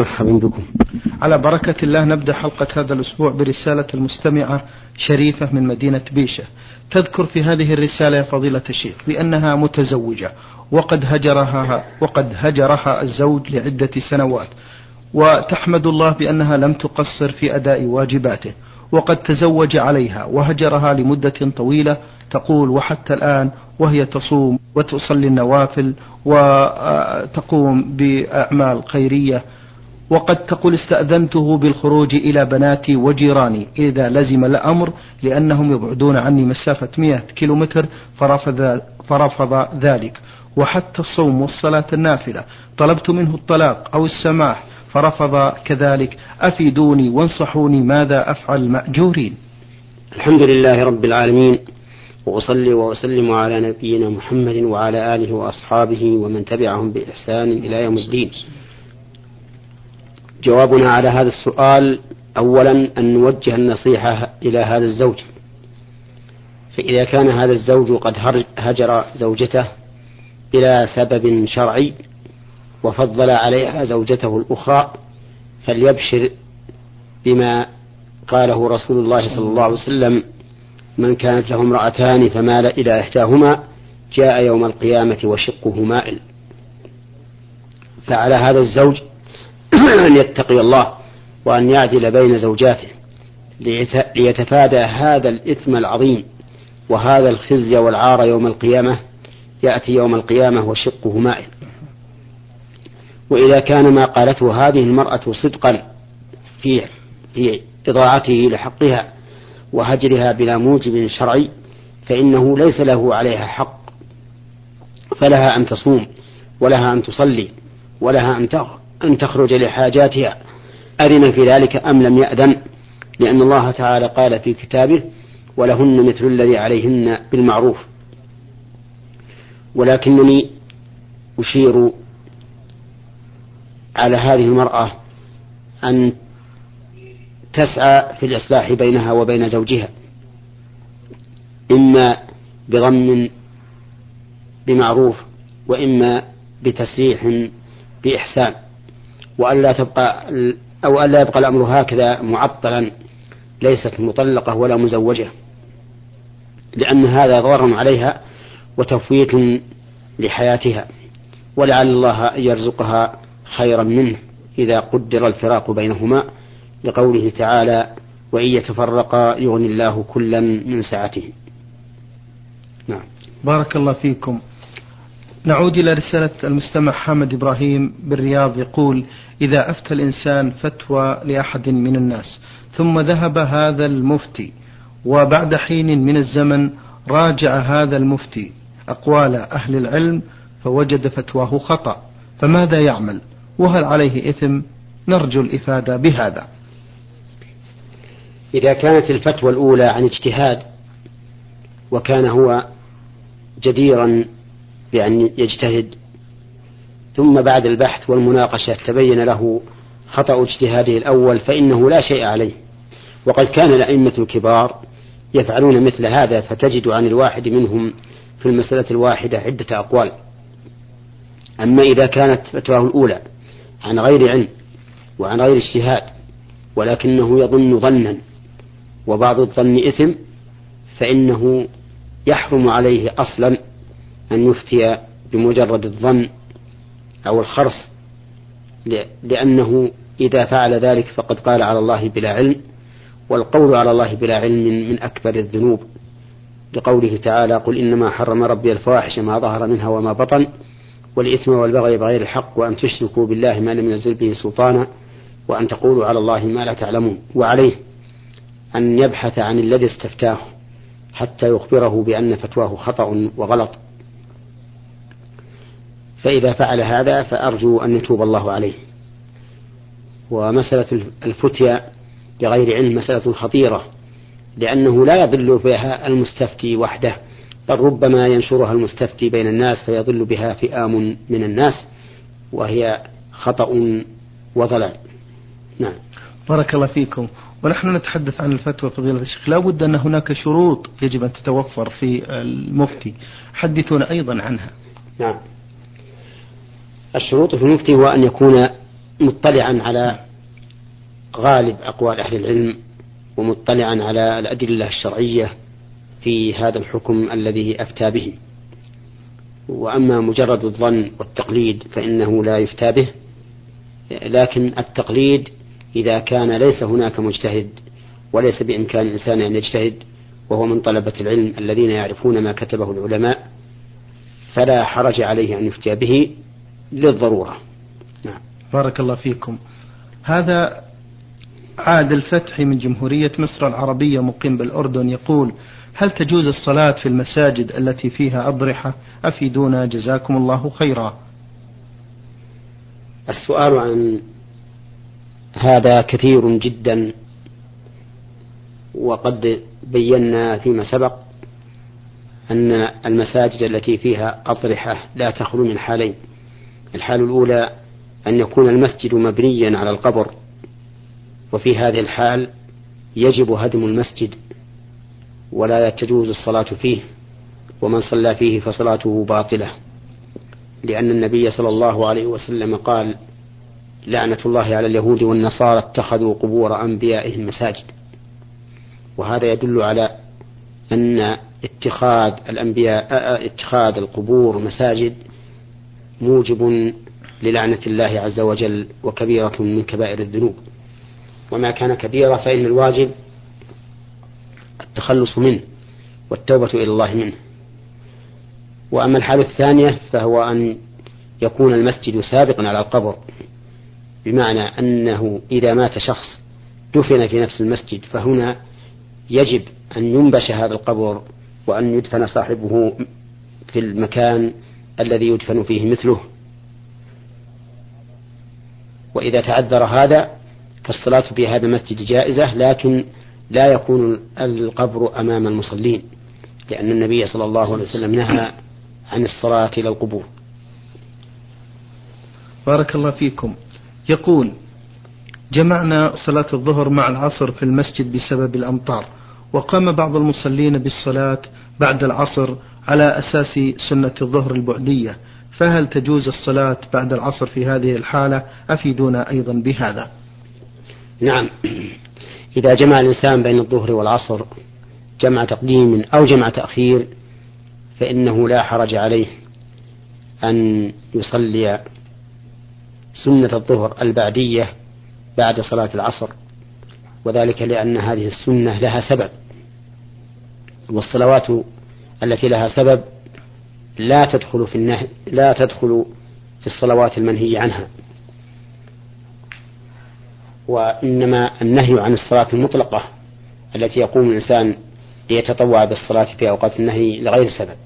مرحبا بكم على بركة الله نبدأ حلقة هذا الأسبوع برسالة المستمعة شريفة من مدينة بيشة. تذكر في هذه الرسالة يا فضيلة الشيخ بأنها متزوجة وقد هجرها وقد هجرها الزوج لعدة سنوات وتحمد الله بأنها لم تقصر في أداء واجباته وقد تزوج عليها وهجرها لمدة طويلة تقول وحتى الآن وهي تصوم وتصلي النوافل وتقوم بأعمال خيرية وقد تقول استأذنته بالخروج إلى بناتي وجيراني. إذا لزم الأمر لأنهم يبعدون عني مسافة 100 كيلومتر فرفض, فرفض ذلك. وحتى الصوم والصلاة النافلة. طلبت منه الطلاق أو السماح فرفض كذلك. أفيدوني وانصحوني ماذا أفعل مأجورين؟ الحمد لله رب العالمين. وأصلي وأسلم على نبينا محمد وعلى آله وأصحابه ومن تبعهم بإحسان إلى يوم الدين. جوابنا على هذا السؤال أولا أن نوجه النصيحة إلى هذا الزوج. فإذا كان هذا الزوج قد هجر زوجته إلى سبب شرعي وفضل عليها زوجته الأخرى فليبشر بما قاله رسول الله صلى الله عليه وسلم من كانت له امرأتان فمال إلى إحداهما جاء يوم القيامة وشقه مائل. فعلى هذا الزوج أن يتقي الله وأن يعدل بين زوجاته ليتفادى هذا الإثم العظيم وهذا الخزي والعار يوم القيامة يأتي يوم القيامة وشقه مائل. وإذا كان ما قالته هذه المرأة صدقا في في إضاعته لحقها وهجرها بلا موجب شرعي فإنه ليس له عليها حق. فلها أن تصوم ولها أن تصلي ولها أن أن تخرج لحاجاتها. أذن في ذلك أم لم يأذن؟ لأن الله تعالى قال في كتابه ولهن مثل الذي عليهن بالمعروف. ولكنني أشير على هذه المرأة أن تسعى في الإصلاح بينها وبين زوجها إما بضم بمعروف وإما بتسريح بإحسان. وألا تبقى أو ألا يبقى الأمر هكذا معطلا ليست مطلقة ولا مزوجة. لأن هذا ضرر عليها وتفويت لحياتها. ولعل الله أن يرزقها خيرا منه إذا قدر الفراق بينهما لقوله تعالى وإن يتفرقا يغني الله كلا من سعته. نعم. بارك الله فيكم. نعود إلى رسالة المستمع حامد إبراهيم بالرياض يقول إذا أفتى الإنسان فتوى لأحد من الناس ثم ذهب هذا المفتي وبعد حين من الزمن راجع هذا المفتي أقوال أهل العلم فوجد فتواه خطأ فماذا يعمل؟ وهل عليه إثم؟ نرجو الإفادة بهذا. إذا كانت الفتوى الأولى عن اجتهاد وكان هو جديرا بأن يجتهد. ثم بعد البحث والمناقشة تبين له خطأ اجتهاده الأول فإنه لا شيء عليه. وقد كان الأئمة الكبار يفعلون مثل هذا فتجد عن الواحد منهم في المسألة الواحدة عدة أقوال. أما إذا كانت فتواه الأولى عن غير علم وعن غير اجتهاد ولكنه يظن ظنا وبعض الظن إثم فإنه يحرم عليه أصلا أن يفتي بمجرد الظن أو الخرص لأنه إذا فعل ذلك فقد قال على الله بلا علم والقول على الله بلا علم من أكبر الذنوب. لقوله تعالى قل إنما حرم ربي الفواحش ما ظهر منها وما بطن والإثم والبغي بغير الحق وأن تشركوا بالله ما لم ينزل به سلطانا وأن تقولوا على الله ما لا تعلمون. وعليه أن يبحث عن الذي استفتاه حتى يخبره بأن فتواه خطأ وغلط. فإذا فعل هذا فأرجو أن يتوب الله عليه. ومسألة الفتيا بغير علم مسألة خطيرة لأنه لا يضل بها المستفتي وحده بل ربما ينشرها المستفتي بين الناس فيضل بها فئام من الناس وهي خطأ وضلال. نعم. بارك الله فيكم. ونحن نتحدث عن الفتوى فضيلة الشيخ. لا بد أن هناك شروط يجب أن تتوفر في المفتي. حدثونا أيضا عنها. نعم. الشروط في المفتي هو أن يكون مطلعا على غالب أقوال أهل العلم ومطلعا على الأدلة الشرعية في هذا الحكم الذي أفتى به. وأما مجرد الظن والتقليد فإنه لا يفتى به. لكن التقليد إذا كان ليس هناك مجتهد وليس بإمكان الإنسان أن يجتهد وهو من طلبة العلم الذين يعرفون ما كتبه العلماء فلا حرج عليه أن يفتي به. للضرورة. نعم. بارك الله فيكم. هذا عاد الفتح من جمهورية مصر العربية مقيم بالأردن يقول هل تجوز الصلاة في المساجد التي فيها أضرحة؟ أفيدونا جزاكم الله خيرا. السؤال عن هذا كثير جدا وقد بينا فيما سبق أن المساجد التي فيها أضرحة لا تخلو من حالين. الحال الأولى أن يكون المسجد مبنيا على القبر وفي هذه الحال يجب هدم المسجد ولا تجوز الصلاة فيه ومن صلى فيه فصلاته باطلة لأن النبي صلى الله عليه وسلم قال لعنة الله على اليهود والنصارى اتخذوا قبور أنبيائهم مساجد وهذا يدل على أن اتخاذ الأنبياء اتخاذ القبور مساجد موجب للعنة الله عز وجل وكبيرة من كبائر الذنوب. وما كان كبيرة فإن الواجب التخلص منه والتوبة إلى الله منه. وأما الحالة الثانية فهو أن يكون المسجد سابقا على القبر بمعنى أنه إذا مات شخص دفن في نفس المسجد فهنا يجب أن ينبش هذا القبر وأن يدفن صاحبه في المكان الذي يدفن فيه مثله. وإذا تعذر هذا فالصلاة في هذا المسجد جائزة لكن لا يكون القبر أمام المصلين لأن النبي صلى الله عليه وسلم نهى عن الصلاة إلى القبور. بارك الله فيكم. يقول جمعنا صلاة الظهر مع العصر في المسجد بسبب الأمطار. وقام بعض المصلين بالصلاة بعد العصر على أساس سنة الظهر البعدية. فهل تجوز الصلاة بعد العصر في هذه الحالة؟ أفيدونا أيضا بهذا. نعم. إذا جمع الإنسان بين الظهر والعصر جمع تقديم أو جمع تأخير فإنه لا حرج عليه أن يصلي سنة الظهر البعدية بعد صلاة العصر. وذلك لأن هذه السنة لها سبب والصلوات التي لها سبب لا تدخل في النهي لا تدخل في الصلوات المنهي عنها. وإنما النهي عن الصلاة المطلقة التي يقوم الإنسان ليتطوع بالصلاة في أوقات النهي لغير سبب.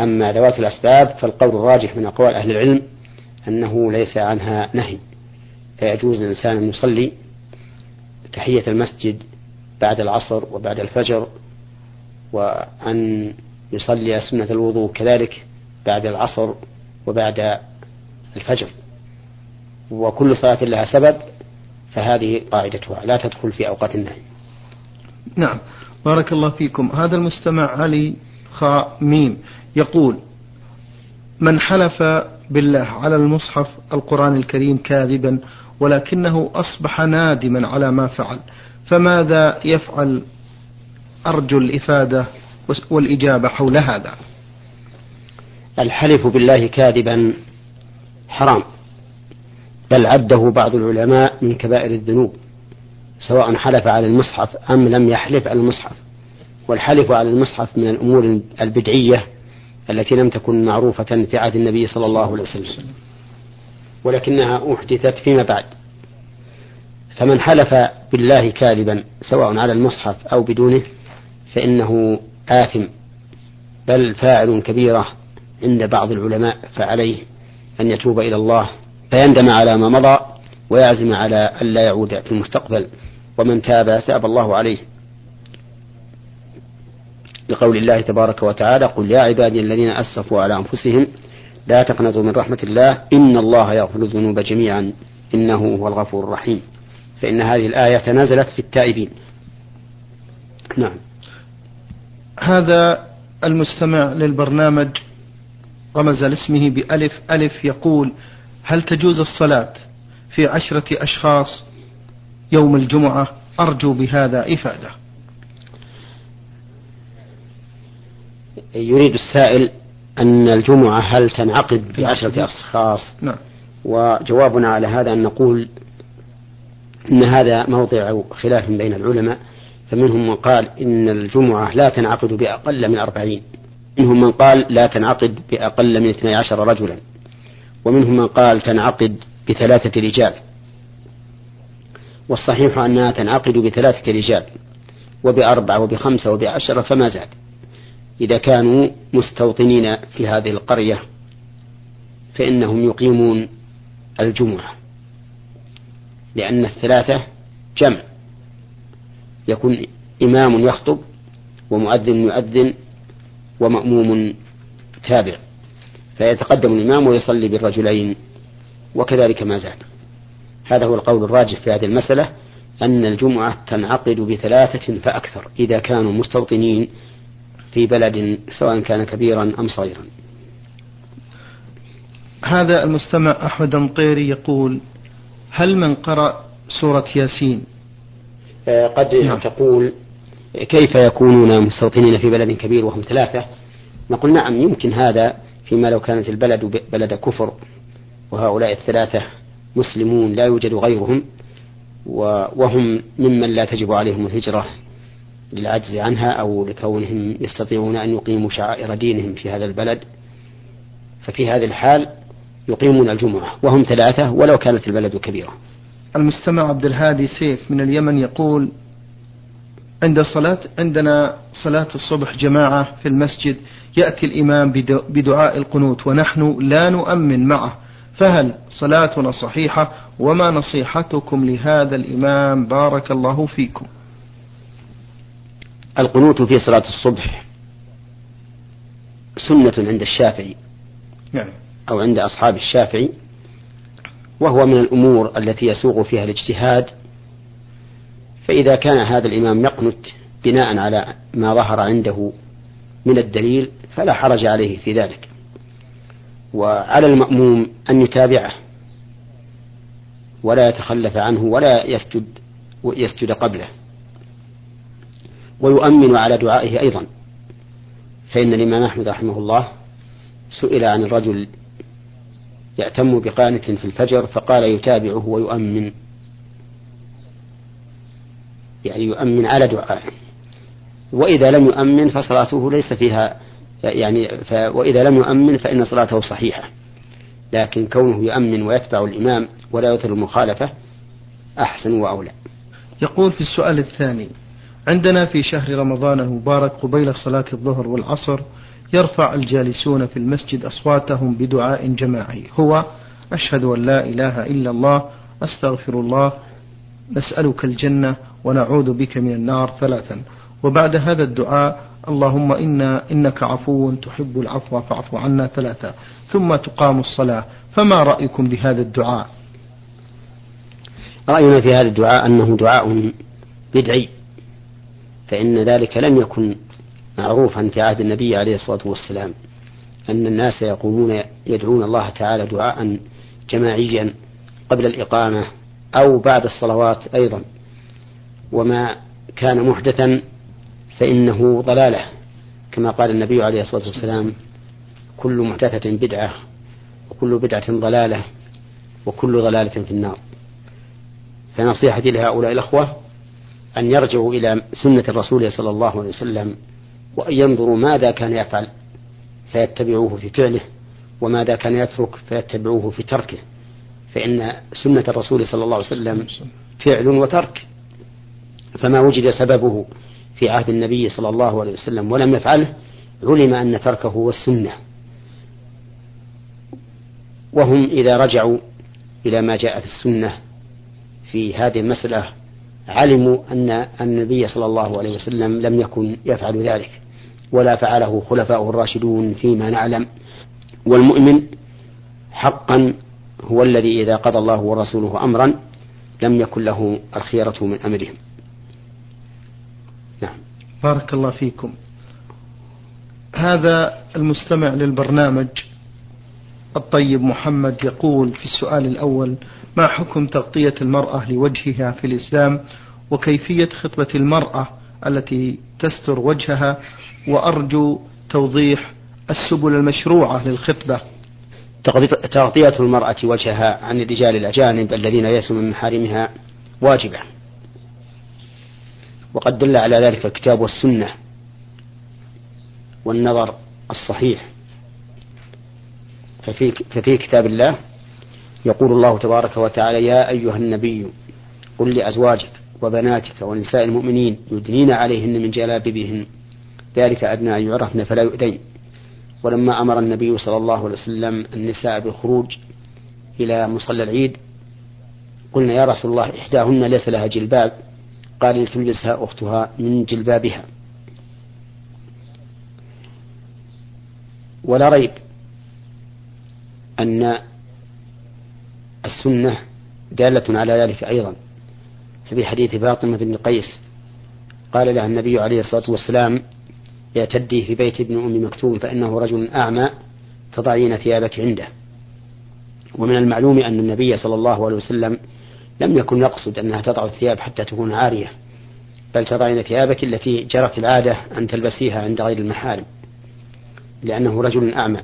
أما ذوات الأسباب فالقول الراجح من أقوال أهل العلم أنه ليس عنها نهي فيجوز للإنسان أن يصلي تحية المسجد بعد العصر وبعد الفجر وأن يصلي سنة الوضوء كذلك بعد العصر وبعد الفجر. وكل صلاة لها سبب فهذه قاعدتها. لا تدخل في أوقات النهي. نعم. بارك الله فيكم. هذا المستمع علي خاء ميم يقول من حلف بالله على المصحف القرآن الكريم كاذبا ولكنه أصبح نادما على ما فعل. فماذا يفعل أرجو الإفادة والإجابة حول هذا؟ الحلف بالله كاذبا حرام بل عده بعض العلماء من كبائر الذنوب سواء حلف على المصحف أم لم يحلف على المصحف. والحلف على المصحف من الأمور البدعية التي لم تكن معروفة في عهد النبي صلى الله عليه وسلم. ولكنها أحدثت فيما بعد. فمن حلف بالله كاذبا سواء على المصحف أو بدونه فإنه آثم بل فاعل كبيرة عند بعض العلماء فعليه أن يتوب إلى الله فيندم على ما مضى ويعزم على ألا يعود في المستقبل. ومن تاب تاب الله عليه. لقول الله تبارك وتعالى قل يا عبادي الذين أسرفوا على أنفسهم لا تقنطوا من رحمة الله. إن الله يغفر الذنوب جميعا. إنه هو الغفور الرحيم. فإن هذه الآية نزلت في التائبين. نعم. هذا المستمع للبرنامج رمز لاسمه بألف ألف يقول هل تجوز الصلاة في عشرة أشخاص يوم الجمعة؟ أرجو بهذا إفادة. يريد السائل أن الجمعة هل تنعقد بعشرة أشخاص؟ نعم. وجوابنا على هذا أن نقول إن هذا موضع خلاف بين العلماء فمنهم من قال إن الجمعة لا تنعقد بأقل من أربعين. منهم من قال لا تنعقد بأقل من اثني عشر رجلا. ومنهم من قال تنعقد بثلاثة رجال. والصحيح أنها تنعقد بثلاثة رجال. وبأربعة وبخمسة وبعشرة فما زاد. إذا كانوا مستوطنين في هذه القرية فإنهم يقيمون الجمعة لأن الثلاثة جمع. يكون إمام يخطب ومؤذن يؤذن ومأموم تابع. فيتقدم الإمام ويصلي بالرجلين وكذلك ما زاد. هذا هو القول الراجح في هذه المسألة أن الجمعة تنعقد بثلاثة فأكثر إذا كانوا مستوطنين في بلد سواء كان كبيرا أم صغيرا. هذا المستمع أحمد مطيري يقول هل من قرأ سورة ياسين؟ آه، قد نعم. تقول كيف يكونون مستوطنين في بلد كبير وهم ثلاثة؟ نقول نعم يمكن هذا فيما لو كانت البلد بلد كفر وهؤلاء الثلاثة مسلمون لا يوجد غيرهم وهم ممن لا تجب عليهم الهجرة. للعجز عنها أو لكونهم يستطيعون أن يقيموا شعائر دينهم في هذا البلد. ففي هذه الحال يقيمون الجمعة وهم ثلاثة ولو كانت البلد كبيرة. المستمع عبد الهادي سيف من اليمن يقول عند صلاة عندنا صلاة الصبح جماعة في المسجد يأتي الإمام بدعاء القنوت ونحن لا نؤمن معه. فهل صلاتنا صحيحة وما نصيحتكم لهذا الإمام؟ بارك الله فيكم. القنوت في صلاة الصبح سنة عند الشافعي نعم. أو عند أصحاب الشافعي وهو من الأمور التي يسوغ فيها الاجتهاد فإذا كان هذا الإمام يقنت بناء على ما ظهر عنده من الدليل فلا حرج عليه في ذلك. وعلى المأموم أن يتابعه ولا يتخلف عنه ولا يسجد يسجد قبله. ويؤمن على دعائه أيضا. فإن الإمام أحمد رحمه الله سئل عن الرجل يأتم بقانت في الفجر فقال يتابعه ويؤمن. يعني يؤمن على دعائه. وإذا لم يؤمن فصلاته ليس فيها يعني ف وإذا لم يؤمن فإن صلاته صحيحة. لكن كونه يؤمن ويتبع الإمام ولا يثر المخالفة أحسن وأولى. يقول في السؤال الثاني عندنا في شهر رمضان المبارك قبيل صلاة الظهر والعصر يرفع الجالسون في المسجد أصواتهم بدعاء جماعي. هو أشهد أن لا إله إلا الله أستغفر الله نسألك الجنة ونعوذ بك من النار ثلاثا. وبعد هذا الدعاء اللهم إنا إنك عفو تحب العفو فاعف عنا ثلاثة ثم تقام الصلاة. فما رأيكم بهذا الدعاء؟ رأينا في هذا الدعاء أنه دعاء بدعي. فإن ذلك لم يكن معروفا في عهد النبي عليه الصلاة والسلام أن الناس يقومون يدعون الله تعالى دعاء جماعيا قبل الإقامة أو بعد الصلوات أيضا. وما كان محدثا فإنه ضلالة كما قال النبي عليه الصلاة والسلام كل محدثة بدعة وكل بدعة ضلالة وكل ضلالة في النار. فنصيحتي لهؤلاء الأخوة أن يرجعوا إلى سنة الرسول صلى الله عليه وسلم وأن ينظروا ماذا كان يفعل فيتبعوه في فعله وماذا كان يترك فيتبعوه في تركه. فإن سنة الرسول صلى الله عليه وسلم فعل وترك. فما وجد سببه في عهد النبي صلى الله عليه وسلم ولم يفعله علم أن تركه هو السنة. وهم إذا رجعوا إلى ما جاء في السنة في هذه المسألة علموا أن النبي صلى الله عليه وسلم لم يكن يفعل ذلك ولا فعله خلفاؤه الراشدون فيما نعلم. والمؤمن حقا هو الذي إذا قضى الله ورسوله أمرا لم يكن له الخيرة من أمرهم. نعم. بارك الله فيكم. هذا المستمع للبرنامج الطيب محمد يقول في السؤال الأول ما حكم تغطية المرأة لوجهها في الإسلام وكيفية خطبة المرأة التي تستر وجهها؟ وأرجو توضيح السبل المشروعة للخطبة. تغطية المرأة وجهها عن الرجال الأجانب الذين ليسوا من محارمها واجبة. وقد دل على ذلك الكتاب والسنة والنظر الصحيح. ففي, ففي كتاب الله يقول الله تبارك وتعالى يا أيها النبي قل لأزواجك وبناتك ونساء المؤمنين يدنين عليهن من جلابيبهن ذلك أدنى أن يعرفن فلا يؤذين. ولما أمر النبي صلى الله عليه وسلم النساء بالخروج إلى مصلى العيد قلنا يا رسول الله إحداهن ليس لها جلباب قال لتلبسها أختها من جلبابها. ولا ريب أن السنة دالة على ذلك أيضا. ففي حديث فاطمة بن قيس قال لها النبي عليه الصلاة والسلام اعتدي في بيت ابن أم مكتوم فإنه رجل أعمى تضعين ثيابك عنده. ومن المعلوم أن النبي صلى الله عليه وسلم لم يكن يقصد أنها تضع الثياب حتى تكون عارية بل تضعين ثيابك التي جرت العادة أن تلبسيها عند غير المحارم لأنه رجل أعمى.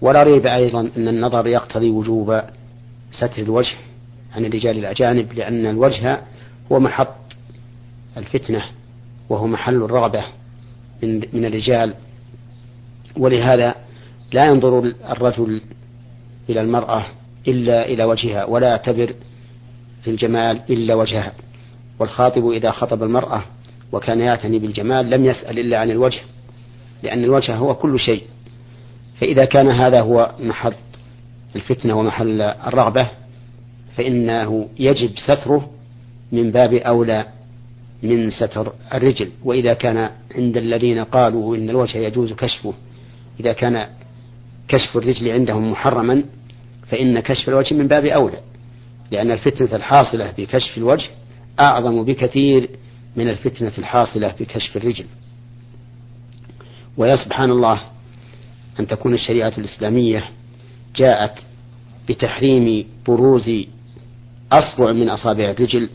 ولا ريب أيضا أن النظر يقتضي وجوب ستر الوجه عن الرجال الأجانب لأن الوجه هو محط الفتنة وهو محل الرغبة من, من الرجال. ولهذا لا ينظر الرجل إلى المرأة إلا إلى وجهها ولا يعتبر في الجمال إلا وجهها. والخاطب إذا خطب المرأة وكان يعتني بالجمال لم يسأل إلا عن الوجه لأن الوجه هو كل شيء. فإذا كان هذا هو محط الفتنة ومحل الرغبة فإنه يجب ستره من باب أولى من ستر الرجل. وإذا كان عند الذين قالوا إن الوجه يجوز كشفه إذا كان كشف الرجل عندهم محرما فإن كشف الوجه من باب أولى لأن الفتنة الحاصلة بكشف الوجه أعظم بكثير من الفتنة الحاصلة بكشف الرجل. ويا سبحان الله أن تكون الشريعة الإسلامية جاءت بتحريم بروز أصبع من أصابع الرجل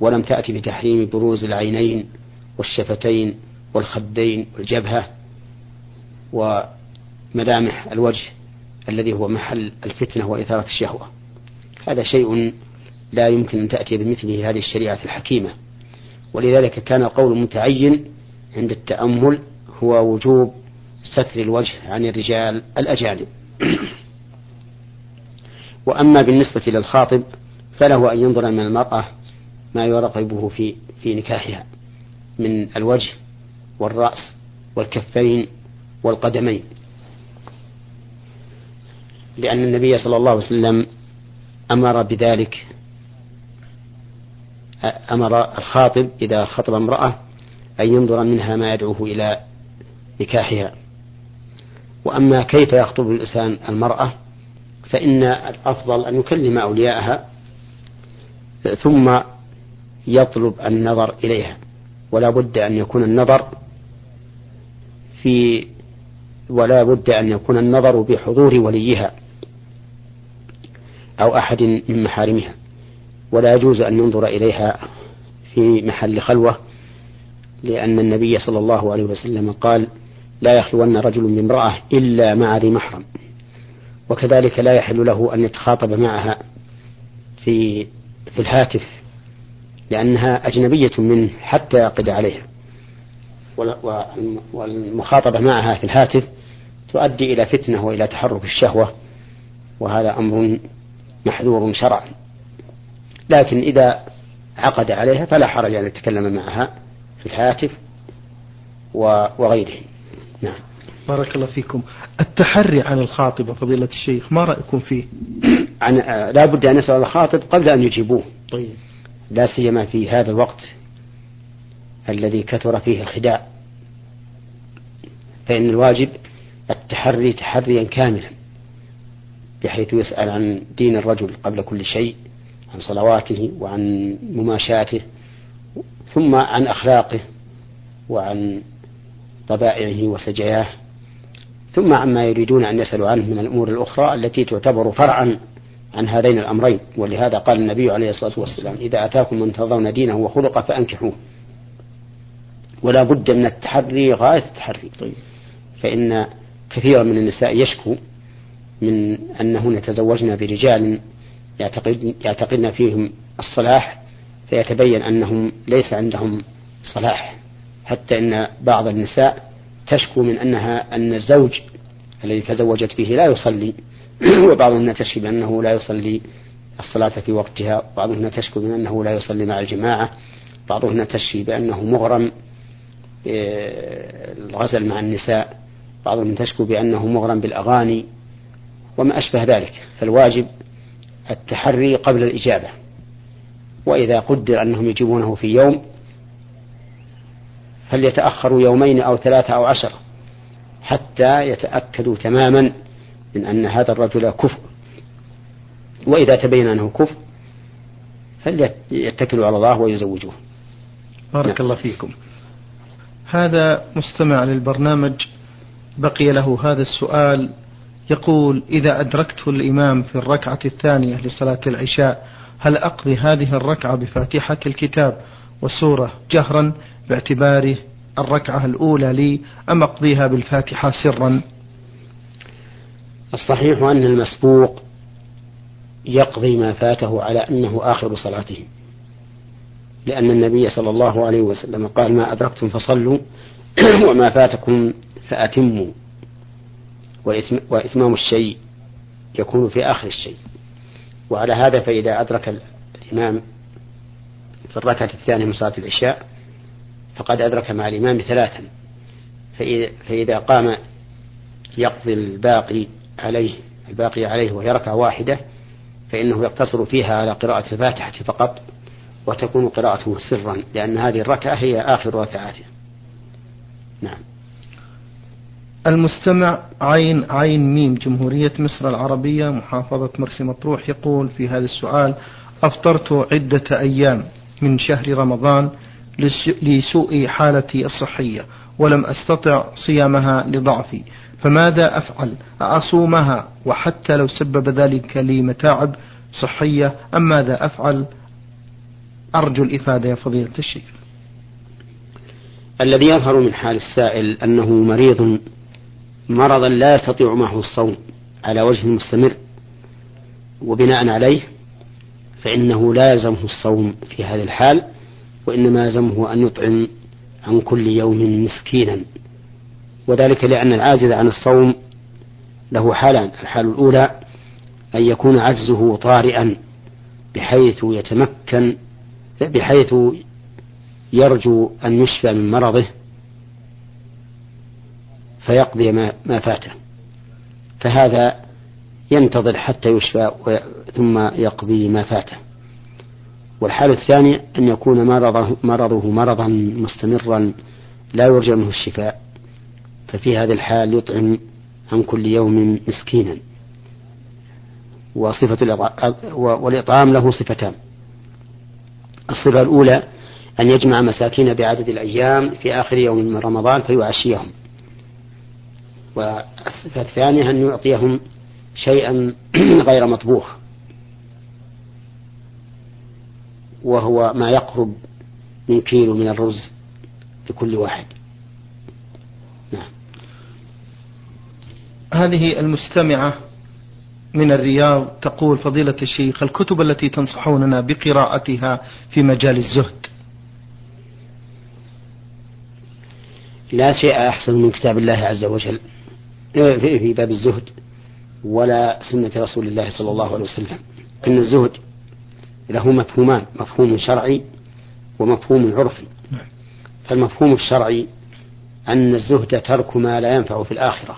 ولم تأتي بتحريم بروز العينين والشفتين والخدين والجبهة وملامح الوجه الذي هو محل الفتنة وإثارة الشهوة. هذا شيء لا يمكن أن تأتي بمثله هذه الشريعة الحكيمة. ولذلك كان القول المتعين عند التأمل هو وجوب ستر الوجه عن الرجال الأجانب. وأما بالنسبة للخاطب فله أن ينظر من المرأة ما يرغبه في في نكاحها من الوجه والرأس والكفين والقدمين. لأن النبي صلى الله عليه وسلم أمر بذلك أمر الخاطب إذا خطب امرأة أن ينظر منها ما يدعوه إلى نكاحها. وأما كيف يخطب الإنسان المرأة فإن الأفضل أن يكلم أولياءها ثم يطلب النظر إليها ولا بد أن يكون النظر في ولا بد أن يكون النظر بحضور وليها أو أحد من محارمها. ولا يجوز أن ينظر إليها في محل خلوة لأن النبي صلى الله عليه وسلم قال لا يخلون رجل بامرأة إلا مع ذي محرم. وكذلك لا يحل له أن يتخاطب معها في في الهاتف لأنها أجنبية منه حتى يعقد عليها. والمخاطبة معها في الهاتف تؤدي إلى فتنة وإلى تحرك الشهوة وهذا أمر محذور شرعا. لكن إذا عقد عليها فلا حرج أن يتكلم معها في الهاتف وغيره. نعم. بارك الله فيكم. التحري عن الخاطبة فضيلة الشيخ ما رأيكم فيه؟ عن لا بد أن يسأل الخاطب قبل أن يجيبوه. طيب. لا سيما في هذا الوقت الذي كثر فيه الخداع. فإن الواجب التحري تحريا كاملا بحيث يسأل عن دين الرجل قبل كل شيء عن صلواته وعن مماشاته ثم عن أخلاقه وعن طبائعه وسجاياه. ثم عما يريدون أن يسألوا عنه من الأمور الأخرى التي تعتبر فرعا عن هذين الأمرين. ولهذا قال النبي عليه الصلاة والسلام إذا أتاكم من ترضون دينه وخلقه فأنكحوه. ولا بد من التحري غاية التحري. طيب. فإن كثيرا من النساء يشكو من أنهن يتزوجن برجال يعتقد يعتقدن فيهم الصلاح فيتبين أنهم ليس عندهم صلاح. حتى أن بعض النساء تشكو من أنها أن الزوج الذي تزوجت به لا يصلي وبعضهن تشكي بأنه لا يصلي الصلاة في وقتها بعضهن تشكو من أنه لا يصلي مع الجماعة بعضهن تشكي بأنه مغرم الغزل مع النساء بعضهم تشكو بأنه مغرم بالأغاني وما أشبه ذلك. فالواجب التحري قبل الإجابة. وإذا قدر أنهم يجيبونه في يوم فليتأخروا يومين أو ثلاثة أو عشر حتى يتأكدوا تماما من أن هذا الرجل كفر وإذا تبين أنه كفر فليتكلوا على الله ويزوجوه. بارك نعم. الله فيكم. هذا مستمع للبرنامج بقي له هذا السؤال. يقول إذا أدركت الإمام في الركعة الثانية لصلاة العشاء هل أقضي هذه الركعة بفاتحة الكتاب وسورة جهرا باعتباره الركعة الأولى لي أم أقضيها بالفاتحة سرا. الصحيح أن المسبوق يقضي ما فاته على أنه آخر صلاته لأن النبي صلى الله عليه وسلم قال ما أدركتم فصلوا وما فاتكم فأتموا. وإتمام الشيء يكون في آخر الشيء. وعلى هذا فإذا أدرك الإمام في الركعة الثانية من صلاة العشاء فقد أدرك مع الإمام ثلاثا. فإذا, قام يقضي الباقي عليه الباقي عليه وهي ركعة واحدة فإنه يقتصر فيها على قراءة الفاتحة فقط وتكون قراءته سرا لأن هذه الركعة هي آخر ركعاته نعم. المستمع عين عين ميم جمهورية مصر العربية محافظة مرسي مطروح يقول في هذا السؤال أفطرت عدة أيام. من شهر رمضان لسوء حالتي الصحية ولم أستطع صيامها لضعفي. فماذا أفعل؟ أصومها وحتى لو سبب ذلك لي متاعب صحية أم ماذا أفعل؟ أرجو الإفادة يا فضيلة الشيخ. الذي يظهر من حال السائل أنه مريض مرضا لا يستطيع معه الصوم على وجه مستمر وبناء عليه فإنه لا يلزمه الصوم في هذه الحال وإنما يلزمه أن يطعم عن كل يوم مسكينا. وذلك لأن العاجز عن الصوم له حالان الحال الأولى أن يكون عجزه طارئا بحيث يتمكن بحيث يرجو أن يشفى من مرضه فيقضي ما, ما فاته. فهذا ينتظر حتى يشفى ثم يقضي ما فاته. والحالة الثانية أن يكون مرضه, مرضه مرضا مستمرا لا يرجى منه الشفاء ففي هذه الحال يطعم عن كل يوم مسكينا. وصفة والإطعام له صفتان. الصفة الأولى أن يجمع مساكين بعدد الأيام في آخر يوم من رمضان فيعشيهم. والصفة الثانية أن يعطيهم شيئا غير مطبوخ. وهو ما يقرب من كيلو من الرز لكل واحد. نعم. هذه المستمعة من الرياض تقول فضيلة الشيخ الكتب التي تنصحوننا بقراءتها في مجال الزهد؟ لا شيء أحسن من كتاب الله عز وجل في باب الزهد ولا سنة رسول الله صلى الله عليه وسلم. إن الزهد له مفهومان مفهوم شرعي ومفهوم عرفي. فالمفهوم الشرعي أن الزهد ترك ما لا ينفع في الآخرة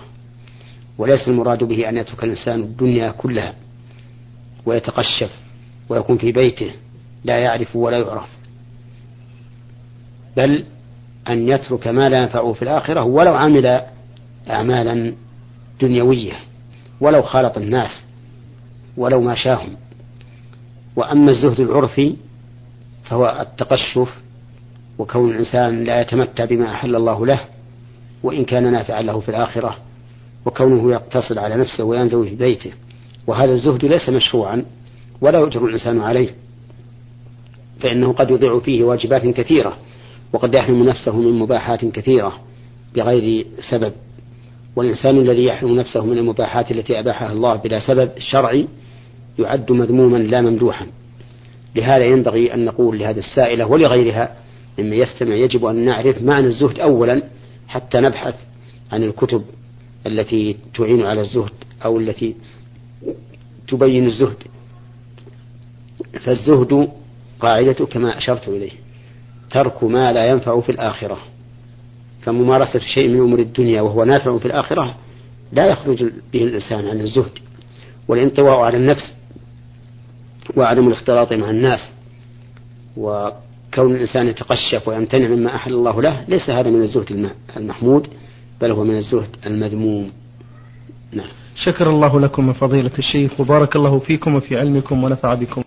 وليس المراد به أن يترك الإنسان الدنيا كلها ويتقشف ويكون في بيته لا يعرف ولا يعرف. بل أن يترك ما لا ينفعه في الآخرة ولو عمل أعمالا دنيوية ولو خالط الناس ولو ما شاهم وأما الزهد العرفي فهو التقشف وكون الإنسان لا يتمتع بما أحل الله له وإن كان نافعا له في الآخرة وكونه يقتصر على نفسه وينزوي في بيته. وهذا الزهد ليس مشروعا ولا يؤجر الإنسان عليه فإنه قد يضيع فيه واجبات كثيرة وقد يحرم نفسه من مباحات كثيرة بغير سبب. والإنسان الذي يحرم نفسه من المباحات التي أباحها الله بلا سبب شرعي يعد مذموما لا ممدوحا. لهذا ينبغي أن نقول لهذه السائلة ولغيرها مما يستمع يجب أن نعرف معنى الزهد أولا حتى نبحث عن الكتب التي تعين على الزهد أو التي تبين الزهد. فالزهد قاعدة كما أشرت إليه ترك ما لا ينفع في الآخرة. فممارسة شيء من أمور الدنيا وهو نافع في الآخرة لا يخرج به الإنسان عن الزهد. والانطواء على النفس وعدم الاختلاط مع الناس وكون الإنسان يتقشف ويمتنع مما أحل الله له ليس هذا من الزهد المحمود بل هو من الزهد المذموم. نعم. شكر الله لكم من فضيلة الشيخ وبارك الله فيكم وفي علمكم ونفع بكم.